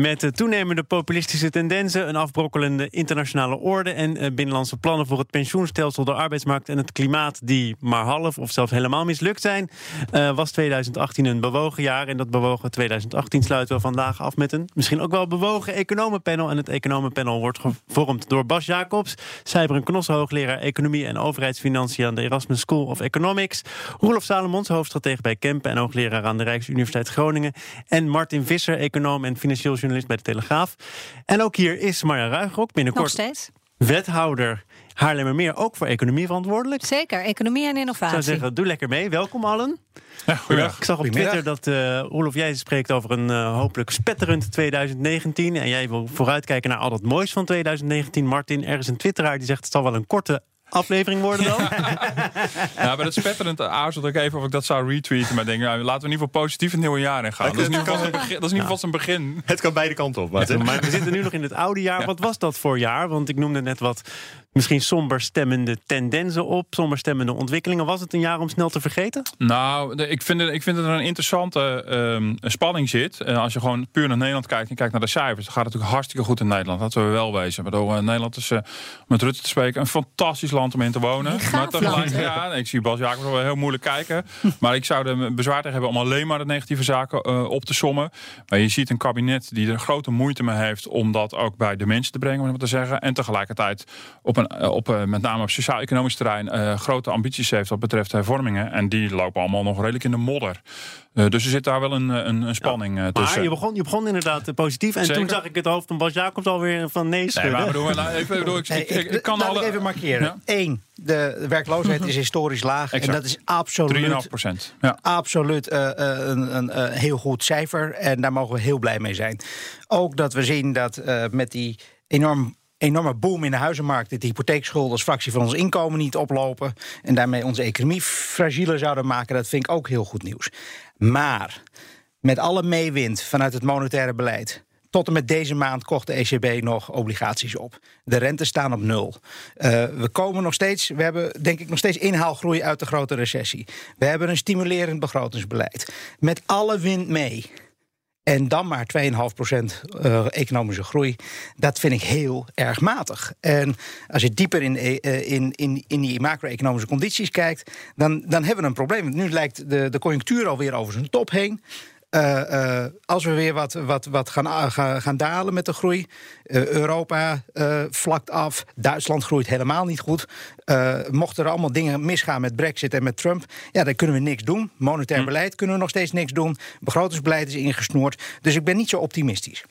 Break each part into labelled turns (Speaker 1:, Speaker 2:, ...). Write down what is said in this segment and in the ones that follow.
Speaker 1: Met de toenemende populistische tendensen, een afbrokkelende internationale orde en eh, binnenlandse plannen voor het pensioenstelsel, de arbeidsmarkt en het klimaat die maar half of zelfs helemaal mislukt zijn, uh, was 2018 een bewogen jaar. En dat bewogen 2018 sluiten we vandaag af met een misschien ook wel bewogen economenpanel. En het economenpanel wordt gevormd door Bas Jacobs, Cyber Knossen, hoogleraar economie en overheidsfinanciën aan de Erasmus School of Economics, Roelof Salomons, hoofdstratege bij Kempen en hoogleraar aan de Rijksuniversiteit Groningen, en Martin Visser, econoom en financieel journalist bij de Telegraaf. En ook hier is Marja Ruigrok, binnenkort
Speaker 2: Nog steeds.
Speaker 1: wethouder Haarlemmermeer, ook voor economie verantwoordelijk.
Speaker 2: Zeker, economie en
Speaker 1: Ik
Speaker 2: innovatie.
Speaker 1: zou zeggen, doe lekker mee. Welkom allen.
Speaker 3: Ja.
Speaker 1: Ik zag op Twitter dat uh, Roelof, jij spreekt over een uh, hopelijk spetterend 2019. En jij wil vooruitkijken naar al dat moois van 2019. Martin, ergens een twitteraar die zegt het zal wel een korte aflevering worden dan.
Speaker 3: ja, maar dat spetterend aarzelde ik even of ik dat zou retweeten. Maar denk, nou, laten we in ieder geval positief het nieuwe jaar in gaan. Dat is in ieder geval zijn begin. Dat is in ieder geval zijn begin.
Speaker 4: Het kan beide kanten op.
Speaker 1: Ja, maar we zitten nu nog in het oude jaar. Wat was dat voor jaar? Want ik noemde net wat misschien somber stemmende tendensen op, somber stemmende ontwikkelingen. Was het een jaar om snel te vergeten?
Speaker 3: Nou, ik vind, het, ik vind dat er een interessante um, spanning zit. Uh, als je gewoon puur naar Nederland kijkt en kijkt naar de cijfers, dan gaat het natuurlijk hartstikke goed in Nederland. Laten we wel wezen. Waardoor uh, Nederland is, uh, met Rutte te spreken, een fantastisch land om in te wonen.
Speaker 2: Maar tegelijk,
Speaker 3: ja, ik zie Bas Jacob wel heel moeilijk kijken. maar ik zou er bezwaar tegen hebben om alleen maar de negatieve zaken op te sommen. Maar je ziet een kabinet die er grote moeite mee heeft om dat ook bij de mensen te brengen, om het te zeggen. En tegelijkertijd op een, op, uh, met name op sociaal-economisch terrein uh, grote ambities heeft wat betreft hervormingen. En die lopen allemaal nog redelijk in de modder. Uh, dus er zit daar wel een, een, een spanning
Speaker 1: ja.
Speaker 3: tussen.
Speaker 1: Maar je begon, je begon inderdaad positief. En
Speaker 3: Zeker.
Speaker 1: toen zag ik het hoofd van Bas Jacobs alweer van nee schudden.
Speaker 3: Nee, maar bedoel, nou, ik, bedoel, ik, ik, ik, kan
Speaker 5: laat
Speaker 3: alle...
Speaker 5: ik even markeren. Eén, de werkloosheid is historisch laag.
Speaker 3: Exact.
Speaker 5: En dat is absoluut,
Speaker 3: 3,5 procent. Ja.
Speaker 5: absoluut uh, een, een, een, heel goed cijfer. En daar mogen we heel blij mee zijn. Ook dat we zien dat uh, met die enorm enorme boom in de huizenmarkt. Dat de hypotheekschulden als fractie van ons inkomen niet oplopen. En daarmee onze economie fragieler zouden maken. Dat vind ik ook heel goed nieuws. Maar met alle meewind vanuit het monetaire beleid. Tot en met deze maand kocht de ECB nog obligaties op. De rentes staan op nul. Uh, we komen nog steeds, we hebben denk ik nog steeds inhaalgroei uit de grote recessie. We hebben een stimulerend begrotingsbeleid. Met alle wind mee. En dan maar 2,5% uh, economische groei. Dat vind ik heel erg matig. En als je dieper in, uh, in, in, in die macro-economische condities kijkt, dan, dan hebben we een probleem. Nu lijkt de, de conjunctuur alweer over zijn top heen. Uh, uh, als we weer wat, wat, wat gaan, gaan, gaan dalen met de groei. Uh, Europa vlakt af. Duitsland groeit helemaal niet goed. mochten er allemaal dingen misgaan met Brexit en met Trump. Ja, dan kunnen we niks doen. Monetair beleid kunnen we nog steeds niks doen. Begrotingsbeleid is ingesnoerd. Dus ik ben niet zo optimistisch.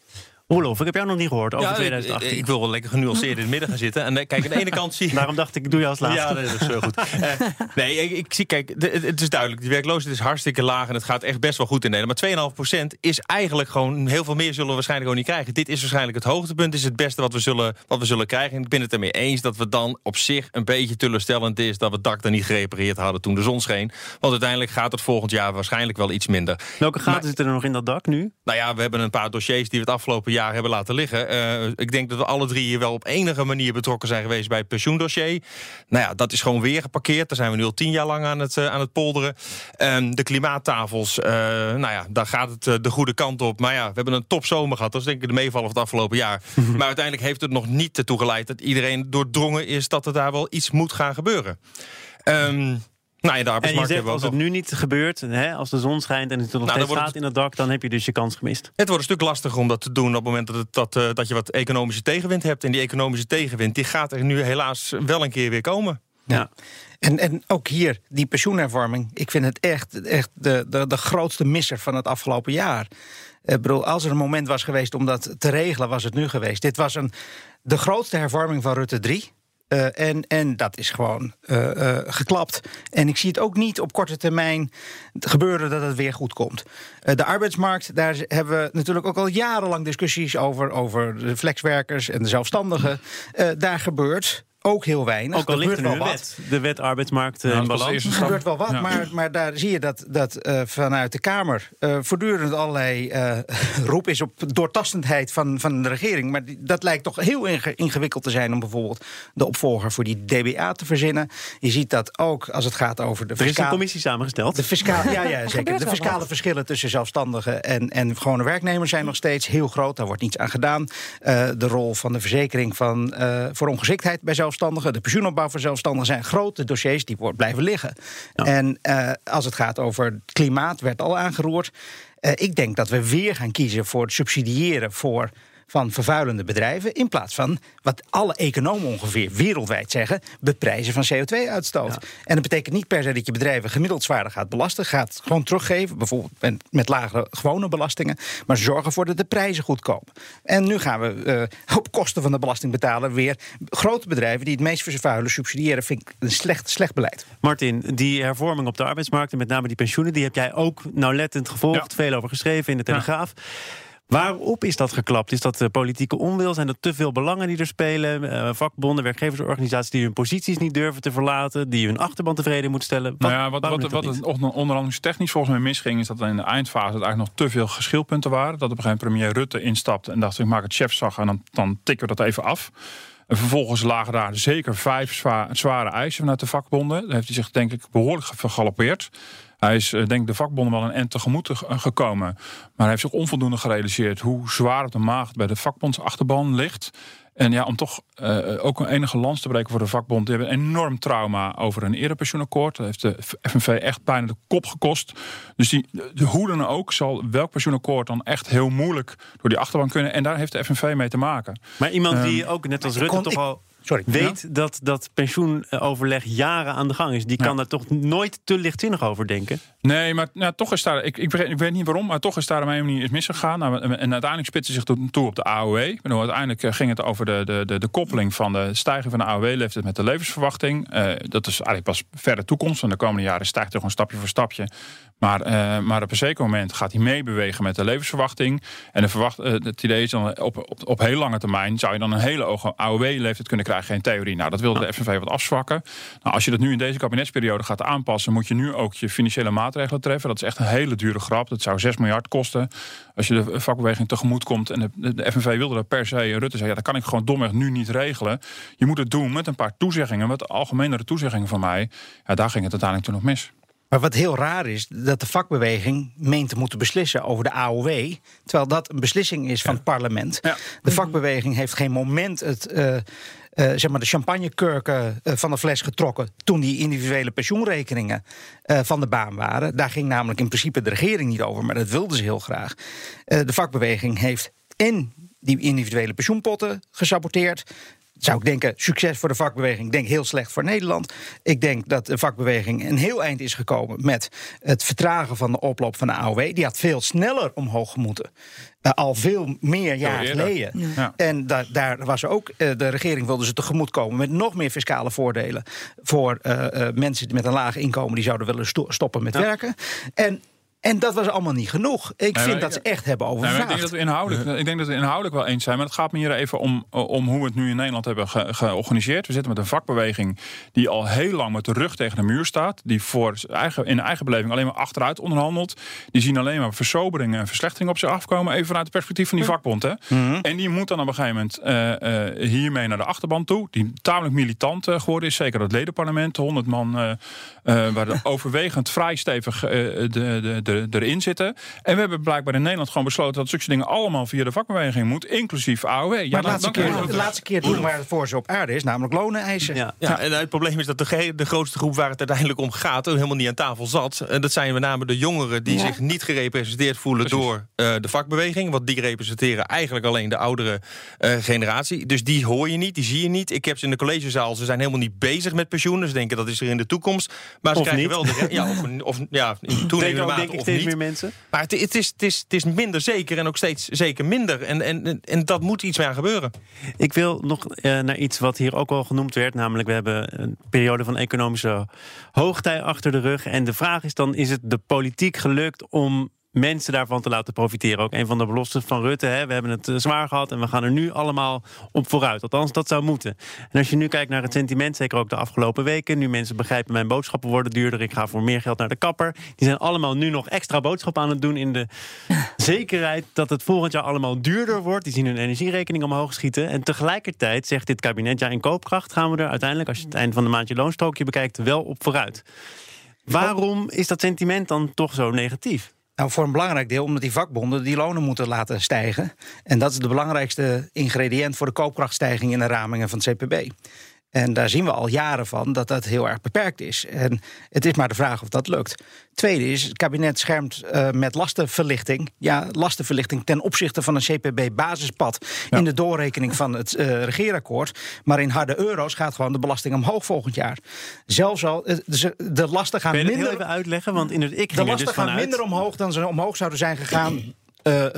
Speaker 1: Roelof, ik heb jou nog niet gehoord over
Speaker 4: ja,
Speaker 1: 2018.
Speaker 4: Ik, ik, wil wel lekker genuanceerd in het midden gaan zitten. En kijk, aan de ene kant zie je...
Speaker 1: Daarom dacht ik, ik doe je als laatste.
Speaker 4: Ja, dat is zo goed. uh, nee, ik, ik, zie, kijk, het is duidelijk. De werkloosheid is hartstikke laag en het gaat echt best wel goed in Nederland. Maar 2,5% is eigenlijk gewoon... Heel veel meer zullen we waarschijnlijk gewoon niet krijgen. Dit is waarschijnlijk het hoogtepunt. Is het beste wat we, zullen, wat we zullen krijgen. En ik ben het ermee eens dat we dan op zich een beetje teleurstellend is... dat we het dak dan niet gerepareerd hadden toen de zon scheen. Want uiteindelijk gaat het volgend jaar waarschijnlijk wel iets minder.
Speaker 1: Welke gaten zitten er nog in dat dak nu?
Speaker 4: Nou ja, we hebben een paar dossiers die we het afgelopen jaar hebben laten liggen. Uh, ik denk dat we alle drie hier wel op enige manier betrokken zijn geweest bij het pensioendossier. Nou ja, dat is gewoon weer geparkeerd. Daar zijn we nu al tien jaar lang aan het, uh, aan het polderen. Um, de klimaattafels, uh, nou ja, daar gaat het de goede kant op. Maar ja, we hebben een topzomer gehad. Dat is denk ik de meeval van het afgelopen jaar. maar uiteindelijk heeft het nog niet ertoe geleid dat iedereen doordrongen is dat er daar wel iets moet gaan gebeuren. Um, nou de
Speaker 1: en je zegt, als het nu niet gebeurt, hè, als de zon schijnt en het er nog nou, steeds gaat in het dak, dan heb je dus je kans gemist.
Speaker 4: Het wordt een stuk lastiger om dat te doen op het moment dat, het, dat, uh, dat je wat economische tegenwind hebt. En die economische tegenwind die gaat er nu helaas wel een keer weer komen.
Speaker 5: Ja. En, en ook hier, die pensioenhervorming. Ik vind het echt, echt de, de, de grootste misser van het afgelopen jaar. Ik bedoel, als er een moment was geweest om dat te regelen, was het nu geweest. Dit was een, de grootste hervorming van Rutte 3. Uh, en, en dat is gewoon uh, uh, geklapt. En ik zie het ook niet op korte termijn gebeuren dat het weer goed komt. de arbeidsmarkt, daar hebben we natuurlijk ook al jarenlang discussies over. Over de flexwerkers en de zelfstandigen. daar gebeurt ook heel weinig.
Speaker 1: Ook al
Speaker 5: Er
Speaker 1: ligt er nu een
Speaker 5: wel wat.
Speaker 1: wet. De wet arbeidsmarkt eh,
Speaker 3: Ja,
Speaker 1: in
Speaker 3: dat was de
Speaker 1: balans.
Speaker 5: Er gebeurt wel wat,
Speaker 3: Ja.
Speaker 5: maar, maar daar zie je dat, dat eh, vanuit de Kamer eh, voortdurend allerlei eh, roep is op doortastendheid van, van de regering. Maar die- dat lijkt toch heel inge- ingewikkeld te zijn om bijvoorbeeld de opvolger voor die DBA te verzinnen. Je ziet dat ook als het gaat over de
Speaker 1: Er is een
Speaker 5: fiscale-
Speaker 1: commissie samengesteld.
Speaker 5: de fiscale, ja, ja, zeker. De fiscale verschillen tussen zelfstandigen en, en gewone werknemers zijn nog steeds heel groot. Daar wordt niets aan gedaan. Eh, de rol van de verzekering van, eh, voor ongeschiktheid bij zelfstandigen, de pensioenopbouw voor zelfstandigen zijn grote dossiers die blijven liggen. En eh, als het gaat over het klimaat, werd al aangeroerd. Eh, ik denk dat we weer gaan kiezen voor het subsidiëren voor van vervuilende bedrijven. In plaats van wat alle economen ongeveer wereldwijd zeggen: beprijzen van CO2-uitstoot. En dat betekent niet per se dat je bedrijven gemiddeld zwaarder gaat belasten. Gaat gewoon teruggeven, bijvoorbeeld met, met lagere gewone belastingen. Maar zorgen ervoor dat de prijzen goed komen. En nu gaan we eh, op kosten van de belastingbetaler weer grote bedrijven die het meest vervuilen subsidiëren. Vind ik een slecht, slecht beleid.
Speaker 1: Martin, die hervorming op de arbeidsmarkt en met name die pensioenen, die heb jij ook nauwlettend gevolgd,
Speaker 3: Ja.
Speaker 1: veel over geschreven in de
Speaker 3: Ja.
Speaker 1: Waarop is dat geklapt? Is dat eh, politieke onwil? Zijn er te veel belangen die er spelen? Eh, vakbonden, werkgeversorganisaties die hun posities niet durven te verlaten, die hun achterban tevreden moeten stellen?
Speaker 3: Nou ja, wat, wat, wat het onderhandelingstechnisch volgens mij misging... is dat in de eindfase het eigenlijk nog te veel geschilpunten waren. Dat op een gegeven moment premier Rutte instapte en dacht... ik maak het chefzag en dan, dan tikken we dat even af. En vervolgens lagen daar zeker vijf zwa- zware eisen vanuit de vakbonden. Daar heeft hij zich denk ik behoorlijk vergalopeerd. Hij is eh, denk ik de vakbonden wel een end tegemoet ge- gekomen. Maar hij heeft zich onvoldoende gerealiseerd... hoe zwaar op de maag bij de vakbondsachterban ligt... En ja, om toch eh, ook een enige lans te breken voor de vakbond. Die hebben een enorm trauma over een eerder pensioenakkoord. Dat heeft de FNV echt bijna de kop gekost. Dus die, de, hoe dan ook zal welk pensioenakkoord dan echt heel moeilijk door die achterban kunnen. En daar heeft de FNV mee te maken.
Speaker 1: Maar iemand
Speaker 3: Ehm,
Speaker 1: die ook, net als Rutte,
Speaker 5: kon-
Speaker 1: toch
Speaker 5: ik-
Speaker 1: al
Speaker 5: Sorry.
Speaker 1: weet dat dat pensioenoverleg jaren aan de gang is, die kan daar toch nooit te lichtzinnig over denken?
Speaker 3: Nee, maar nou, toch is daar. Ik, ik, weet, ik weet niet waarom, maar toch is daar op een manier is misgegaan. Nou, en, en uiteindelijk spitste zich toe, op de AOW. Bedoel, uiteindelijk eh, ging het over de, de, de, de koppeling van de stijging van de AOW-leeftijd met de levensverwachting. Eh, dat is eigenlijk pas verre toekomst. En de komende jaren stijgt er gewoon stapje voor stapje. Maar, eh, maar op een zeker moment gaat hij meebewegen met de levensverwachting. En de verwacht, het idee is dan op, op, op heel lange termijn zou je dan een hele hoge AOW-leeftijd kunnen krijgen. Geen theorie. Nou, dat wilde de FNV wat afzwakken. Nou, als je dat nu in deze kabinetsperiode gaat aanpassen, moet je nu ook je financiële maatregelen treffen. Dat is echt een hele dure grap. Dat zou 6 miljard kosten. Als je de vakbeweging tegemoet komt en de, FNV wilde dat per se. En Rutte zei, ja, dat kan ik gewoon domweg nu niet regelen. Je moet het doen met een paar toezeggingen, wat algemenere toezeggingen van mij. Ja, daar ging het uiteindelijk toen nog mis.
Speaker 5: Maar wat heel raar is, dat de vakbeweging meent te moeten beslissen over de AOW. Terwijl dat een beslissing is van het parlement.
Speaker 3: Ja.
Speaker 5: De vakbeweging heeft geen moment het. eh, eh, zeg maar de champagnekurken eh, van de fles getrokken. toen die individuele pensioenrekeningen eh, van de baan waren. Daar ging namelijk in principe de regering niet over, maar dat wilden ze heel graag. De vakbeweging heeft en die individuele pensioenpotten gesaboteerd. Zou ik denken, succes voor de vakbeweging. Ik denk heel slecht voor Nederland. Ik denk dat de vakbeweging een heel eind is gekomen met het vertragen van de oploop van de AOW. Die had veel sneller omhoog moeten. Eh, al veel meer jaar geleden.
Speaker 3: Ja.
Speaker 5: En da- daar was ook, eh, de regering wilde ze tegemoet komen met nog meer fiscale voordelen voor eh, eh, mensen met een laag inkomen die zouden willen sto- stoppen met werken. En, en dat was allemaal niet genoeg. Ik vind
Speaker 3: ik-
Speaker 5: dat ze echt hebben
Speaker 3: Nee,
Speaker 5: overvraagd.
Speaker 3: ik, denk dat we inhoudelijk, ik denk dat we inhoudelijk wel eens zijn. Maar het gaat me hier even om, om hoe we het nu in Nederland hebben ge- georganiseerd. We zitten met een vakbeweging die al heel lang met de rug tegen de muur staat. Die voor eigen, in eigen beleving alleen maar achteruit onderhandelt. Die zien alleen maar versoberingen en verslechteringen op zich afkomen. Even vanuit het perspectief van die vakbond. Hè. En die moet dan op een gegeven moment eh, eh, hiermee naar de achterban toe. Die tamelijk militant eh, geworden is. Zeker het ledenparlement. 100 man eh, eh, waar de overwegend vrij stevig eh, de, de, de, erin zitten. En we hebben blijkbaar in Nederland gewoon besloten dat zulke dingen allemaal via de vakbeweging moet, inclusief AOW. Ja,
Speaker 5: maar de
Speaker 3: dan-
Speaker 5: laatste, keer, de laatste keer doen waar het voor ze op aarde is, namelijk lonen eisen.
Speaker 1: Ja.
Speaker 4: Ja, en het probleem is dat de, de grootste groep waar het uiteindelijk om gaat... helemaal niet aan tafel zat. En dat zijn met name de jongeren die
Speaker 2: Ja.
Speaker 4: zich niet gerepresenteerd voelen...
Speaker 3: Precies.
Speaker 4: door eh, de vakbeweging. Want die representeren eigenlijk alleen de oudere eh, generatie. Dus die hoor je niet, die zie je niet. Ik heb ze in de collegezaal, ze zijn helemaal niet bezig met pensioen. Ze denken dat is er in de toekomst. Maar ze
Speaker 1: Of
Speaker 4: krijgen
Speaker 1: niet.
Speaker 4: wel de... Ja, of, of ja, in
Speaker 1: Denk
Speaker 4: toenemende mate of
Speaker 1: steeds
Speaker 4: niet.
Speaker 1: meer mensen.
Speaker 4: Maar het, het, is, het, is, het is minder zeker en ook steeds zeker minder. En, en, en dat moet iets mee aan gebeuren.
Speaker 1: Ik wil nog eh, naar iets wat hier ook al genoemd werd. Namelijk, we hebben een periode van economische hoogtij achter de rug. En de vraag is dan: is het de politiek gelukt om mensen daarvan te laten profiteren. Ook een van de beloftes van Rutte. Hè, we hebben het eh, zwaar gehad en we gaan er nu allemaal op vooruit. Althans, dat zou moeten. En als je nu kijkt naar het sentiment, zeker ook de afgelopen weken. Nu mensen begrijpen, mijn boodschappen worden duurder. Ik ga voor meer geld naar de kapper. Die zijn allemaal nu nog extra boodschappen aan het doen. In de zekerheid dat het volgend jaar allemaal duurder wordt. Die zien hun energierekening omhoog schieten. En tegelijkertijd zegt dit kabinet, ja, in koopkracht gaan we er uiteindelijk, als je het eind van de maand je loonstrookje bekijkt, wel op vooruit. Waarom is dat sentiment dan toch zo negatief?
Speaker 5: Nou, voor een belangrijk deel omdat die vakbonden die lonen moeten laten stijgen. En dat is de belangrijkste ingrediënt voor de koopkrachtstijging in de ramingen van het CPB. En daar zien we al jaren van dat dat heel erg beperkt is. En het is maar de vraag of dat lukt. Tweede is, het kabinet schermt uh, met lastenverlichting. Ja, lastenverlichting ten opzichte van een CPB-basispad... in de doorrekening van het uh, regeerakkoord. Maar in harde euro's gaat gewoon de belasting omhoog volgend jaar. Zelfs al, uh, de lasten gaan minder...
Speaker 1: even uitleggen? Want in het ik
Speaker 5: de lasten dus gaan minder omhoog dan ze omhoog zouden zijn gegaan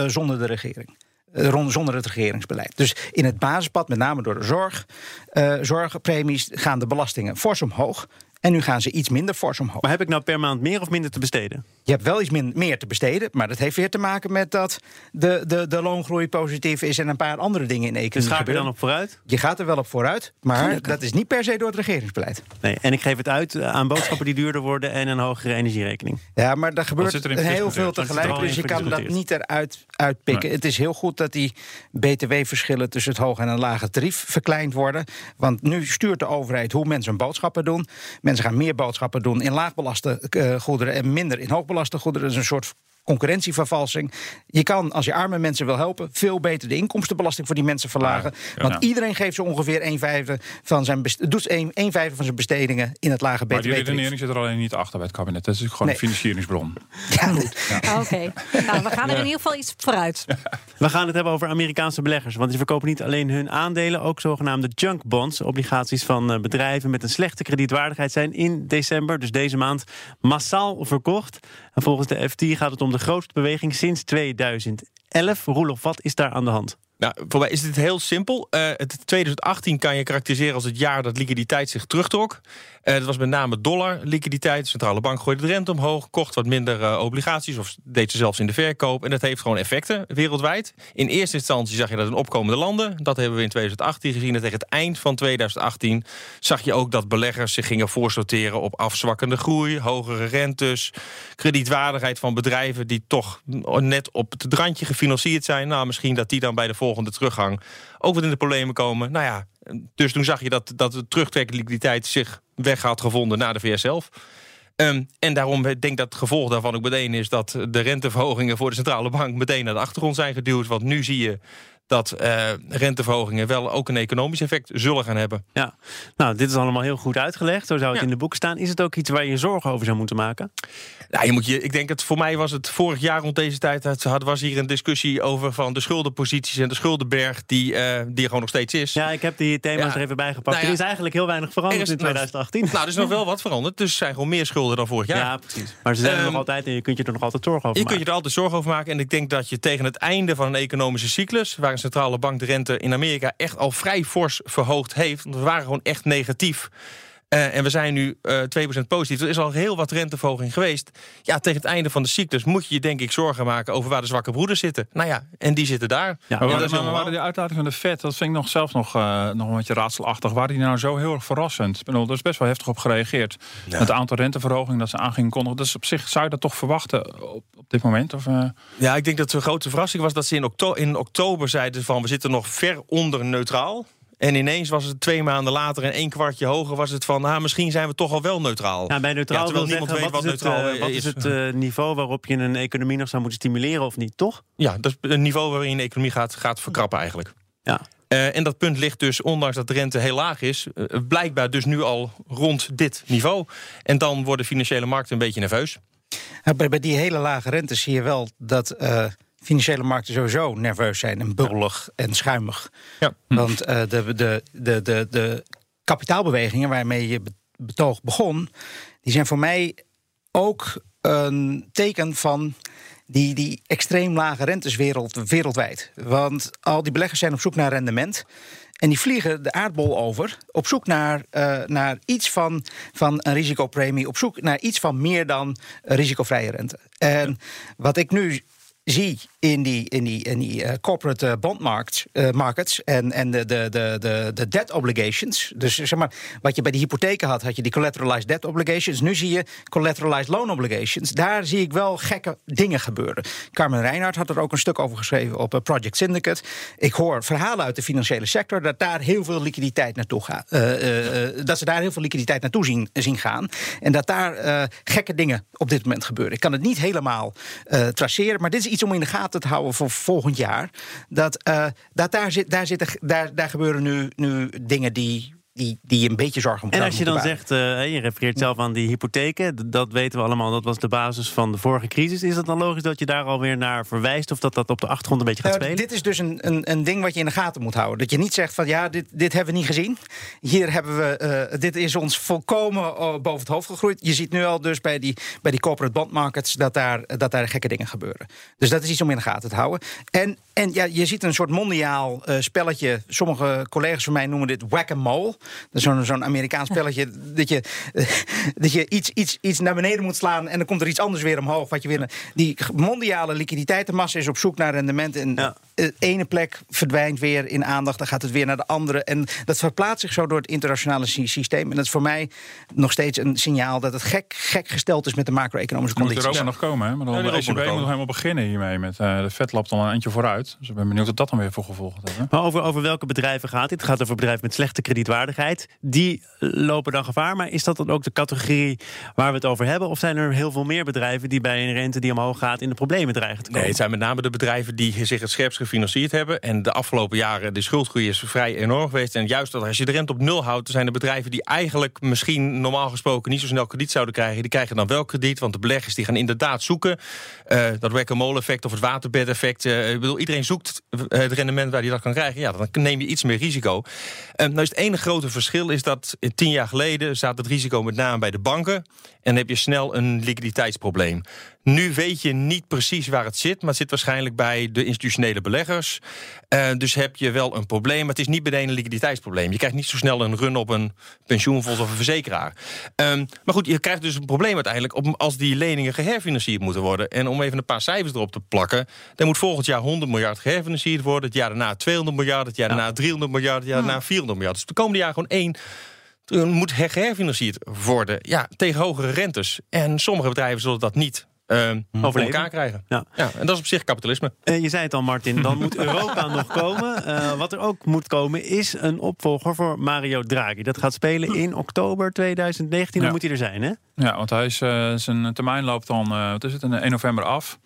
Speaker 5: zonder de regering. Eh, zonder het regeringsbeleid. Dus in het basispad, met name door de zorg, uh, zorgpremies, gaan de belastingen fors omhoog. En nu gaan ze iets minder fors omhoog.
Speaker 1: Maar heb ik nou per maand meer of minder te besteden?
Speaker 5: Je hebt wel iets meer te besteden, maar dat heeft weer te maken met dat de, de, de loongroei positief is en een paar andere dingen in de economie.
Speaker 1: Dus ga je er dan op vooruit?
Speaker 5: Je gaat er wel op vooruit, maar dat is niet per se door het regeringsbeleid.
Speaker 1: Nee, en ik geef het uit eh, aan boodschappen die duurder worden en een hogere energierekening.
Speaker 5: Ja, maar daar gebeurt heel veel tegelijk, dus je kan dat niet eruit uitpikken. Het is heel goed dat die btw-verschillen tussen het hoge en een lage tarief verkleind worden. Want nu stuurt de overheid hoe mensen hun boodschappen doen. Mensen gaan meer boodschappen doen in laagbelaste uh, goederen en minder in hoogbelaste goederen. Dat is een soort concurrentievervalsing. Je kan, als je arme mensen wil helpen, veel beter de inkomstenbelasting voor die mensen verlagen. Want iedereen geeft zo ongeveer 1 vijfde van zijn doet 1, 1 vijfde van zijn bestedingen in het lage btw.
Speaker 3: Maar die redenering zit er alleen niet achter bij het kabinet. Dat is gewoon een financieringsbron.
Speaker 2: Ja, goed. Oké. Nou, we gaan er in ieder geval iets vooruit.
Speaker 1: We gaan het hebben over Amerikaanse beleggers. Want die verkopen niet alleen hun aandelen, ook zogenaamde junk bonds, obligaties van eh, bedrijven met een slechte kredietwaardigheid, zijn in december, dus deze maand, massaal verkocht. En volgens de FT gaat het om de grootste beweging sinds 2011. Roelof, wat is daar aan de hand?
Speaker 4: Nou, voor mij is het heel simpel. Uh, het 2018 kan je karakteriseren als het jaar dat liquiditeit zich terugtrok. Uh, dat was met name dollar liquiditeit. De centrale bank gooide de rente omhoog, kocht wat minder uh, obligaties of deed ze zelfs in de verkoop. En dat heeft gewoon effecten wereldwijd. In eerste instantie zag je dat in opkomende landen. Dat hebben we in 2018 gezien. En tegen het eind van 2018 zag je ook dat beleggers zich gingen voorsorteren op afzwakkende groei, hogere rentes, kredietwaardigheid van bedrijven die toch net op het randje gefinancierd zijn. Nou, misschien dat die dan bij de volgende teruggang ook wat in de problemen komen. Nou ja, dus toen zag je dat, dat de terugtrekkende liquiditeit zich weg had gevonden naar de VS zelf. Um, en daarom denk ik dat het gevolg daarvan ook meteen is... dat de renteverhogingen voor de centrale bank meteen naar de achtergrond zijn geduwd. Want nu zie je dat uh, renteverhogingen wel ook een economisch effect zullen gaan hebben.
Speaker 1: Ja, nou, dit is allemaal heel goed uitgelegd. Zo zou het in de boeken staan. Is het ook iets waar je zorgen over zou moeten maken?
Speaker 4: Nou, je moet je, ik denk dat voor mij was het vorig jaar rond deze tijd... Het was hier een discussie over van de schuldenposities en de schuldenberg... die, uh, die er gewoon nog steeds is.
Speaker 1: Ja, ik heb die thema's ja. er even bij gepakt. Nou er is eigenlijk heel weinig veranderd in 2018.
Speaker 4: Nou, er is nog wel wat veranderd. Dus er zijn gewoon meer schulden dan vorig jaar.
Speaker 1: Ja, precies. Maar ze zijn um, er nog altijd en je kunt je er nog altijd zorgen over
Speaker 4: je
Speaker 1: maken.
Speaker 4: Je kunt je er altijd zorgen over maken. En ik denk dat je tegen het einde van een economische cyclus... waar een centrale bank de rente in Amerika echt al vrij fors verhoogd heeft... want we waren gewoon echt negatief... Uh, en we zijn nu uh, 2% positief. Er is al heel wat renteverhoging geweest. Ja, tegen het einde van de cyclus moet je je denk ik zorgen maken over waar de zwakke broeders zitten. Nou ja, en die zitten daar.
Speaker 3: Ja, maar, maar waren die uitlating van de Fed, dat vind ik nog zelfs nog, uh, nog een beetje raadselachtig. Waren die nou zo heel erg verrassend? Ik bedoel, er is best wel heftig op gereageerd. Ja. Het aantal renteverhogingen dat ze aangingen kondigen. Dus op zich zou je dat toch verwachten op, op dit moment? Of.
Speaker 4: Ja, ik denk dat de grote verrassing was dat ze in, okto in oktober zeiden van we zitten nog ver onder neutraal. En ineens was het twee maanden later en één kwartje hoger was het van... Ah, misschien zijn we toch al wel neutraal.
Speaker 1: Ja, bij neutraal ja, wil niemand zeggen, weet wat, wat neutraal het, uh, wat is. het uh, niveau waarop je een economie nog zou moeten stimuleren of niet, toch?
Speaker 4: Ja, dat is een niveau waarin de economie gaat, gaat verkrappen eigenlijk.
Speaker 1: Ja.
Speaker 4: Uh, en dat punt ligt dus, ondanks dat de rente heel laag is... blijkbaar dus nu al rond dit niveau. En dan worden financiële markten een beetje nerveus.
Speaker 5: Bij, bij die hele lage rente zie je wel dat financiële markten sowieso nerveus zijn en bubbelig en schuimig.
Speaker 4: Ja.
Speaker 5: Want uh, de, de, de, de, de kapitaalbewegingen waarmee je betoog begon, die zijn voor mij ook een teken van die, die extreem lage rentes wereld, wereldwijd. Want al die beleggers zijn op zoek naar rendement. En die vliegen de aardbol over op zoek naar, uh, naar iets van, van een risicopremie, op zoek naar iets van meer dan risicovrije rente. En wat ik nu zie in die, in die, in die uh, corporate uh, bond markets, uh, markets en, en de, de, de, de, de debt obligations. Dus zeg maar, wat je bij de hypotheken had, had je die collateralized debt obligations. Nu zie je collateralized loan obligations. Daar zie ik wel gekke dingen gebeuren. Carmen Reinhardt had er ook een stuk over geschreven op Project Syndicate. Ik hoor verhalen uit de financiële sector dat daar heel veel liquiditeit naartoe gaat. dat ze daar heel veel liquiditeit naartoe zien, zien gaan. En dat daar gekke dingen op dit moment gebeuren. Ik kan het niet helemaal traceren, maar dit is iets om in de gaten te houden voor volgend jaar. Dat, uh, dat daar, zit, daar, zitten, daar, daar gebeuren nu, nu dingen die die, die een beetje zorgen moeten
Speaker 1: En als je dan zegt, uh, je refereert zelf aan die hypotheken, dat weten we allemaal, dat was de basis van de vorige crisis. Is het dan logisch dat je daar alweer naar verwijst of dat dat op de achtergrond een beetje gaat
Speaker 5: nou,
Speaker 1: spelen?
Speaker 5: Dit is dus een, een, een ding wat je in de gaten moet houden. Dat je niet zegt van ja, dit, dit hebben we niet gezien. Hier hebben we, uh, dit is ons volkomen uh, boven het hoofd gegroeid. Je ziet nu al dus bij die, bij die corporate bond markets dat daar, dat daar gekke dingen gebeuren. Dus dat is iets om in de gaten te houden. En, en ja, je ziet een soort mondiaal spelletje. Sommige collega's van mij noemen dit whack-a-mole. Zo'n zo'n Amerikaans spelletje. Dat je, dat je iets, iets, iets naar beneden moet slaan. en dan komt er iets anders weer omhoog. Wat je weer, die mondiale liquiditeitenmassa is op zoek naar rendement. En
Speaker 1: Ja.
Speaker 5: de ene plek verdwijnt weer in aandacht. Dan gaat het weer naar de andere. En dat verplaatst zich zo door het internationale sy- systeem. En dat is voor mij nog steeds een signaal dat het gek, gek gesteld is met de macro-economische
Speaker 3: moet er
Speaker 5: condities.
Speaker 3: ook nog komen. Hè? Maar dan
Speaker 4: Ja,
Speaker 3: de ECB
Speaker 4: moet
Speaker 3: moet
Speaker 4: er
Speaker 3: nog helemaal beginnen hiermee. Met, eh, de vet lapt al een eindje vooruit. Dus ik ben benieuwd wat dat dan weer voor gevolgen heeft.
Speaker 1: Maar over, over welke bedrijven gaat dit? Het gaat over bedrijven met slechte kredietwaardigheid. Die lopen dan gevaar. Maar is dat dan ook de categorie waar we het over hebben? Of zijn er heel veel meer bedrijven die bij een rente die omhoog gaat in de problemen dreigen te komen?
Speaker 4: Nee, het zijn met name de bedrijven die zich het scherpst gefinancierd hebben. En de afgelopen jaren, de schuldgroei is vrij enorm geweest. En juist als je de rente op nul houdt, zijn de bedrijven die eigenlijk misschien normaal gesproken niet zo snel krediet zouden krijgen. Die krijgen dan wel krediet, want de beleggers die gaan inderdaad zoeken. eh, dat whack-a-mole effect of het waterbed-effect. eh, ik bedoel, iedereen zoekt eh, het rendement waar hij dat kan krijgen. Ja, dan neem je iets meer risico. Eh, nou is het ene grote verschil is dat eh, tien jaar geleden zat het risico met name bij de banken. En heb je snel een liquiditeitsprobleem. Nu weet je niet precies waar het zit, maar het zit waarschijnlijk bij de institutionele beleggers. Eh, dus heb je wel een probleem, maar het is niet meteen een liquiditeitsprobleem. Je krijgt niet zo snel een run op een pensioenfonds of een verzekeraar. Ehm, maar goed, je krijgt dus een probleem uiteindelijk op, als die leningen geherfinancierd moeten worden. En om even een paar cijfers erop te plakken, dan moet volgend jaar 100 miljard geherfinancierd worden. Het jaar daarna 200 miljard, het jaar daarna 300 miljard, het jaar daarna 400 miljard. Dus de komende jaar gewoon één moet her- geherfinancierd worden. Ja, tegen hogere rentes. En sommige bedrijven zullen dat niet ehm voor
Speaker 1: Overleven.
Speaker 4: elkaar krijgen.
Speaker 1: Ja.
Speaker 4: Ja, en dat is op zich kapitalisme.
Speaker 1: Eh, je zei het al, Martin, dan moet Europa nog komen. Eh, wat er ook moet komen is een opvolger voor Mario Draghi. Dat gaat spelen in oktober 2019. Dan
Speaker 3: Ja.
Speaker 1: moet hij er zijn, hè?
Speaker 3: Ja, want hij is, eh, zijn termijn loopt dan, eh, wat is het, een 1 november af.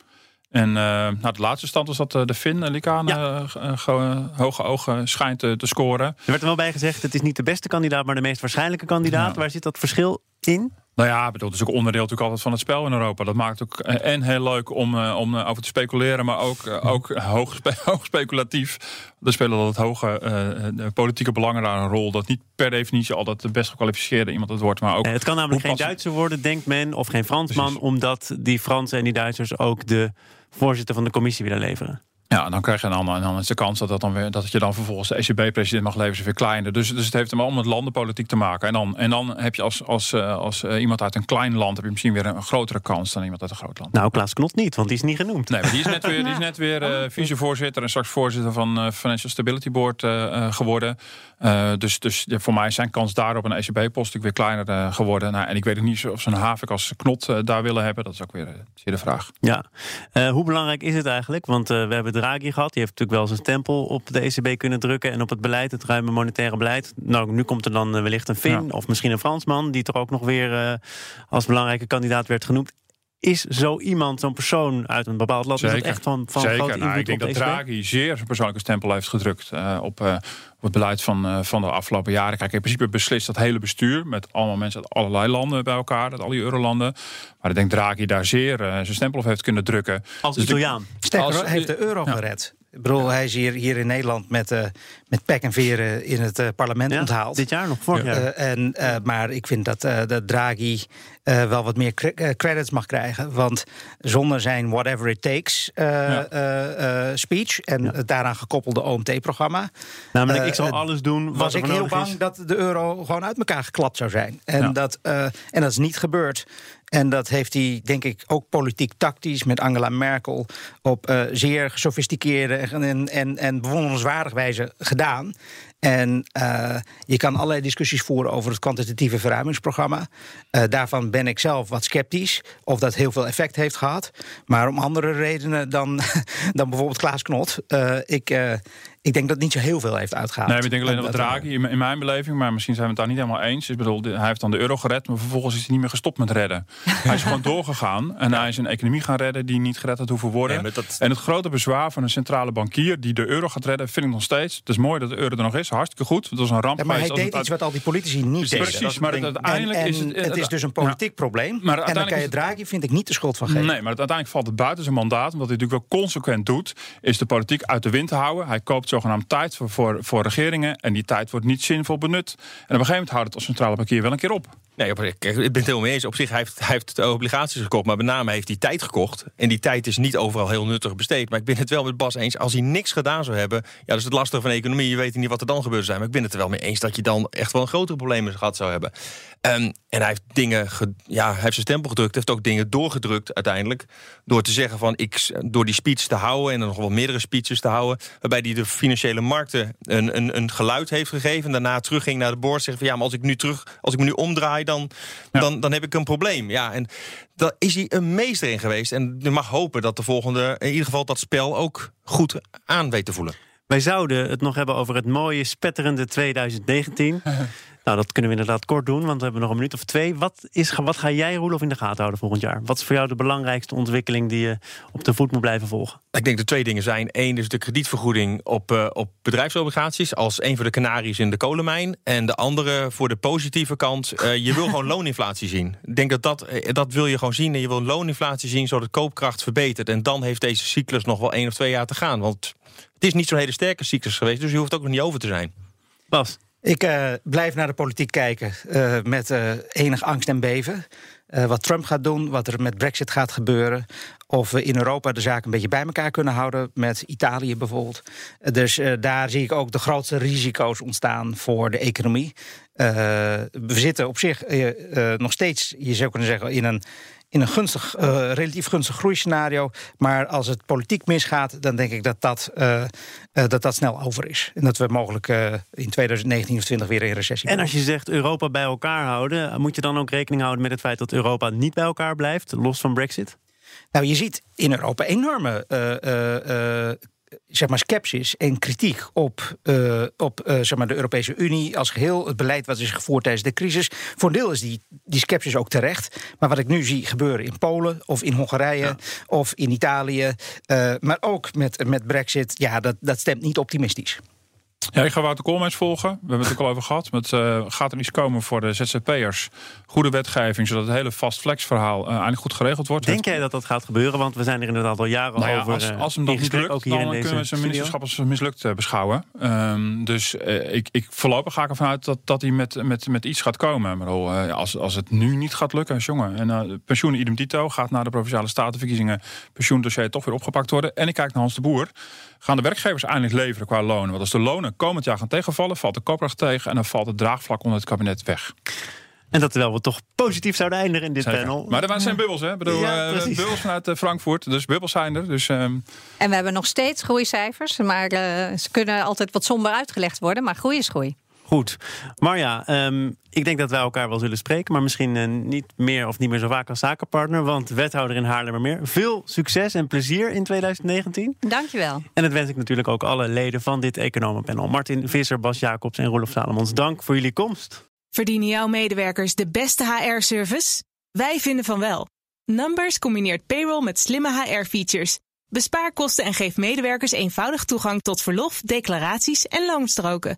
Speaker 3: En eh, nou, de laatste stand was dat de Fin, uh, Likaan,
Speaker 1: Ja.
Speaker 3: ge- ge- hoge ogen schijnt te, te scoren.
Speaker 1: Er werd er wel bij gezegd, het is niet de beste kandidaat, maar de meest waarschijnlijke kandidaat.
Speaker 3: Ja.
Speaker 1: Waar zit dat verschil in?
Speaker 3: Nou ja, bedoel, het is ook onderdeel natuurlijk altijd van het spel in Europa. Dat maakt ook eh, en heel leuk om, eh, om eh, over te speculeren, maar ook, ook hoog, spe- hoog speculatief. Er spelen altijd hoge politieke belangen daar een rol. Dat niet per definitie altijd de best gekwalificeerde iemand het wordt, maar ook.
Speaker 1: Het kan namelijk geen Duitser worden, denkt men, of geen Fransman,
Speaker 3: Precies.
Speaker 1: omdat die Fransen en die Duitsers ook de voorzitter van de commissie willen leveren.
Speaker 3: Ja, dan krijg je dan, en dan is de kans dat, dat, dan weer, dat je dan vervolgens de ECB-president mag leveren weer kleiner. Dus, dus het heeft hem allemaal met landenpolitiek te maken. En dan, en dan heb je als, als, eh, als eh, iemand uit een klein land heb je misschien weer een, grotere kans dan iemand uit een groot land.
Speaker 1: Nou, Klaas Knot niet, want die is niet genoemd.
Speaker 3: Nee, maar die is net weer, die is net weer eh, vicevoorzitter en straks voorzitter van eh Financial Stability Board eh, eh, geworden. Eh, dus dus ja, voor mij is zijn kans daar op een ECB-post natuurlijk weer kleiner eh, geworden. Nou, en ik weet ook niet of ze een havik als knot eh, daar willen hebben. Dat is ook weer zeer de vraag.
Speaker 1: Ja. Hoe belangrijk is het eigenlijk? Want we hebben Draghi gehad. Die heeft natuurlijk wel zijn stempel op de ECB kunnen drukken. En op het beleid, het ruime monetaire beleid. Nou, nu komt er dan wellicht een Fin
Speaker 3: Ja.
Speaker 1: of misschien een Fransman. Die toch ook nog weer als belangrijke kandidaat werd genoemd. Is zo iemand, zo'n persoon uit een bepaald land, is dat echt van, van
Speaker 3: Zeker.
Speaker 1: grote
Speaker 3: Nou, ik denk
Speaker 1: op
Speaker 3: dat
Speaker 1: de?
Speaker 3: Draghi zeer zijn persoonlijke stempel heeft gedrukt eh, op, eh, op het beleid van, eh, van de afgelopen jaren. Kijk, in principe beslist dat hele bestuur met allemaal mensen uit allerlei landen bij elkaar, uit al die eurolanden. Maar ik denk Draghi daar zeer zijn stempel op heeft kunnen drukken.
Speaker 1: Als
Speaker 3: Dus
Speaker 1: Italiaan.
Speaker 5: Sterker heeft de euro
Speaker 3: Ja.
Speaker 5: gered. Ik bedoel, hij is hier, hier in Nederland met, uh, met pek en veren in het uh, parlement
Speaker 1: Ja,
Speaker 5: onthaald.
Speaker 1: Dit jaar nog, vorig jaar.
Speaker 5: Eh, en, eh, maar ik vind dat, eh, dat Draghi eh, wel wat meer cre- eh, credits mag krijgen. Want zonder zijn whatever it takes eh,
Speaker 3: Ja.
Speaker 5: eh, eh, speech... en het daaraan gekoppelde OMT-programma...
Speaker 1: Namelijk,
Speaker 5: eh,
Speaker 1: ik zal
Speaker 5: eh,
Speaker 1: alles doen wat
Speaker 5: was ik heel bang
Speaker 1: is.
Speaker 5: dat de euro gewoon uit elkaar geklapt zou zijn. En, dat, eh, en dat is niet gebeurd. En dat heeft hij, denk ik, ook politiek tactisch met Angela Merkel op eh, zeer gesofisticeerde en, en, en, wijze gedaan. En eh, je kan allerlei discussies voeren over het kwantitatieve verruimingsprogramma. Eh, daarvan ben ik zelf wat sceptisch of dat heel veel effect heeft gehad. Maar om andere redenen dan, dan bijvoorbeeld Klaas Knot. eh, ik, eh, ik denk dat het niet zo heel veel heeft uitgehaald.
Speaker 3: Nee, ik denk alleen
Speaker 5: En
Speaker 3: dat Draghi, in, in mijn beleving, maar misschien zijn we het daar niet helemaal eens. Ik bedoel, hij heeft dan de euro gered, maar vervolgens is hij niet meer gestopt met redden. hij is gewoon doorgegaan en hij is een economie gaan redden die niet gered had hoeven worden.
Speaker 4: Ja, maar dat-
Speaker 3: En het grote bezwaar van een centrale bankier die de euro gaat redden, vind ik nog steeds. Het is mooi dat de euro er nog is, hartstikke goed. Het was een ramp
Speaker 5: Ja, maar hij deed
Speaker 3: het
Speaker 5: iets wat al die politici niet deden.
Speaker 3: Precies, maar
Speaker 5: En-
Speaker 3: uiteindelijk
Speaker 5: en
Speaker 3: is het...
Speaker 5: het is dus een politiek probleem. en dan
Speaker 3: uiteindelijk
Speaker 5: kan je Draghi, vind ik, niet de schuld van geven.
Speaker 3: Nee, maar het, uiteindelijk valt het buiten zijn mandaat. Omdat hij natuurlijk wel consequent doet. Is de politiek uit de wind te houden. Hij koopt zogenaamd tijd voor, voor, voor regeringen. En die tijd wordt niet zinvol benut. En op een gegeven moment houdt het als centrale bankier wel een keer op.
Speaker 4: Nee, ik ben het helemaal mee eens. Op zich hij heeft hij heeft de obligaties gekocht, maar met name heeft hij tijd gekocht. En die tijd is niet overal heel nuttig besteed. Maar ik ben het wel met Bas eens. Als hij niks gedaan zou hebben, ja, dat is het lastige van economie. Je weet niet wat er dan gebeurd zijn. Maar ik ben het er wel mee eens dat je dan echt wel een grotere problemen gehad zou hebben. Ehm, en hij heeft dingen, ge- ja, hij heeft zijn stempel gedrukt, heeft ook dingen doorgedrukt uiteindelijk. Door te zeggen van, ik, door die speech te houden en dan nog wel meerdere speeches te houden. Waarbij hij de financiële markten een, een, een geluid heeft gegeven. En daarna terugging naar de boord. Zeggen van ja, maar als ik nu terug, als ik me nu omdraai, dan,
Speaker 3: Ja.
Speaker 4: dan, dan heb ik een probleem. Ja, en daar is hij een meester in geweest. En je mag hopen dat de volgende, in ieder geval dat spel ook goed aan weet te voelen.
Speaker 1: Wij zouden het nog hebben over het mooie, spetterende 2019. nou, dat kunnen we inderdaad kort doen, want we hebben nog een minuut of twee. Wat, is, wat ga jij, Roelof, in de gaten houden volgend jaar? Wat is voor jou de belangrijkste ontwikkeling die je op de voet moet blijven volgen?
Speaker 4: Ik denk dat twee dingen zijn. Eén is de kredietvergoeding op, eh, op bedrijfsobligaties... als een van de kanaries in de kolenmijn. En de andere voor de positieve kant. eh, je wil gewoon looninflatie zien. Ik denk dat dat, eh, dat wil je gewoon zien. En je wil looninflatie zien zodat de koopkracht verbetert. En dan heeft deze cyclus nog wel één of twee jaar te gaan. Want het is niet zo'n hele sterke cyclus geweest... dus je hoeft ook nog niet over te zijn.
Speaker 1: Bas,
Speaker 5: Ik eh, blijf naar de politiek kijken eh, met eh, enig angst en beven. Wat Trump gaat doen, wat er met Brexit gaat gebeuren. Of we in Europa de zaak een beetje bij elkaar kunnen houden, met Italië bijvoorbeeld. Dus daar zie ik ook de grootste risico's ontstaan voor de economie. We zitten op zich nog steeds, je zou kunnen zeggen, in een, in een gunstig, eh, relatief gunstig groeiscenario. Maar als het politiek misgaat, dan denk ik dat dat, eh, eh, dat, dat snel over is. En dat we mogelijk in 2019 of 20 weer in recessie
Speaker 1: en als je zegt Europa bij elkaar houden, moet je dan ook rekening houden met het feit dat Europa niet bij elkaar blijft, los van Brexit?
Speaker 5: Nou, je ziet in Europa enorme eh, zeg maar skepsis en kritiek op, eh, op eh, zeg maar de Europese Unie als geheel. Het beleid wat is gevoerd tijdens de crisis. Voor een deel is die, die skepsis ook terecht. Maar wat ik nu zie gebeuren in Polen of in Hongarije of in Italië. eh, maar ook met, met Brexit, ja, dat, dat stemt niet optimistisch.
Speaker 3: Ja, ik ga Wouter Koolmees volgen. We hebben het ook al over gehad. Met, eh, gaat er iets komen voor de ZZP'ers? Goede wetgeving, zodat het hele fast flex verhaal uh, eigenlijk goed geregeld wordt.
Speaker 1: Denk jij dat dat gaat gebeuren? Want we zijn er inderdaad al jaren
Speaker 3: Nou ja,
Speaker 1: over.
Speaker 3: als,
Speaker 1: eh,
Speaker 3: als hem dat niet lukt,
Speaker 1: ook hier in
Speaker 3: dan kunnen we zijn ministerschap als mislukt uh, beschouwen. Um, dus uh, ik, ik, voorlopig ga ik ervan uit dat, dat hij met, met, met iets gaat komen. Maar uh, als, als het nu niet gaat lukken, jongen. En uh, pensioen idem dito gaat naar de Provinciale Statenverkiezingen. Pensioendossier toch weer opgepakt worden. En ik kijk naar Hans de Boer. Gaan de werkgevers eindelijk leveren qua lonen? Want als de lonen komend jaar gaan tegenvallen, valt de koopkracht tegen. En dan valt het draagvlak onder het kabinet weg.
Speaker 1: En dat terwijl we toch positief zouden eindigen in dit
Speaker 3: Zeker.
Speaker 1: panel.
Speaker 3: Maar er zijn bubbels, hè? Ik bedoel,
Speaker 1: Ja,
Speaker 3: uh,
Speaker 1: precies.
Speaker 3: bubbels vanuit uh, Frankfurt. Dus bubbels zijn er. Dus, uh,
Speaker 2: En we hebben nog steeds groeicijfers. Maar uh, ze kunnen altijd wat somber uitgelegd worden. Maar groei is groei.
Speaker 1: Goed. Marja, um, ik denk dat wij elkaar wel zullen spreken. Maar misschien uh, niet meer of niet meer zo vaak als zakenpartner. Want wethouder in Haarlemmermeer. Veel succes en plezier in 2019.
Speaker 2: Dankjewel.
Speaker 1: En dat wens ik natuurlijk ook alle leden van dit economenpanel. Martin Visser, Bas Jacobs en Roelof Salomons. Dank voor jullie komst.
Speaker 6: Verdienen jouw medewerkers de beste HR-service? Wij vinden van wel. Numbers combineert payroll met slimme HR-features. Bespaar kosten en geef medewerkers eenvoudig toegang tot verlof, declaraties en loonstroken.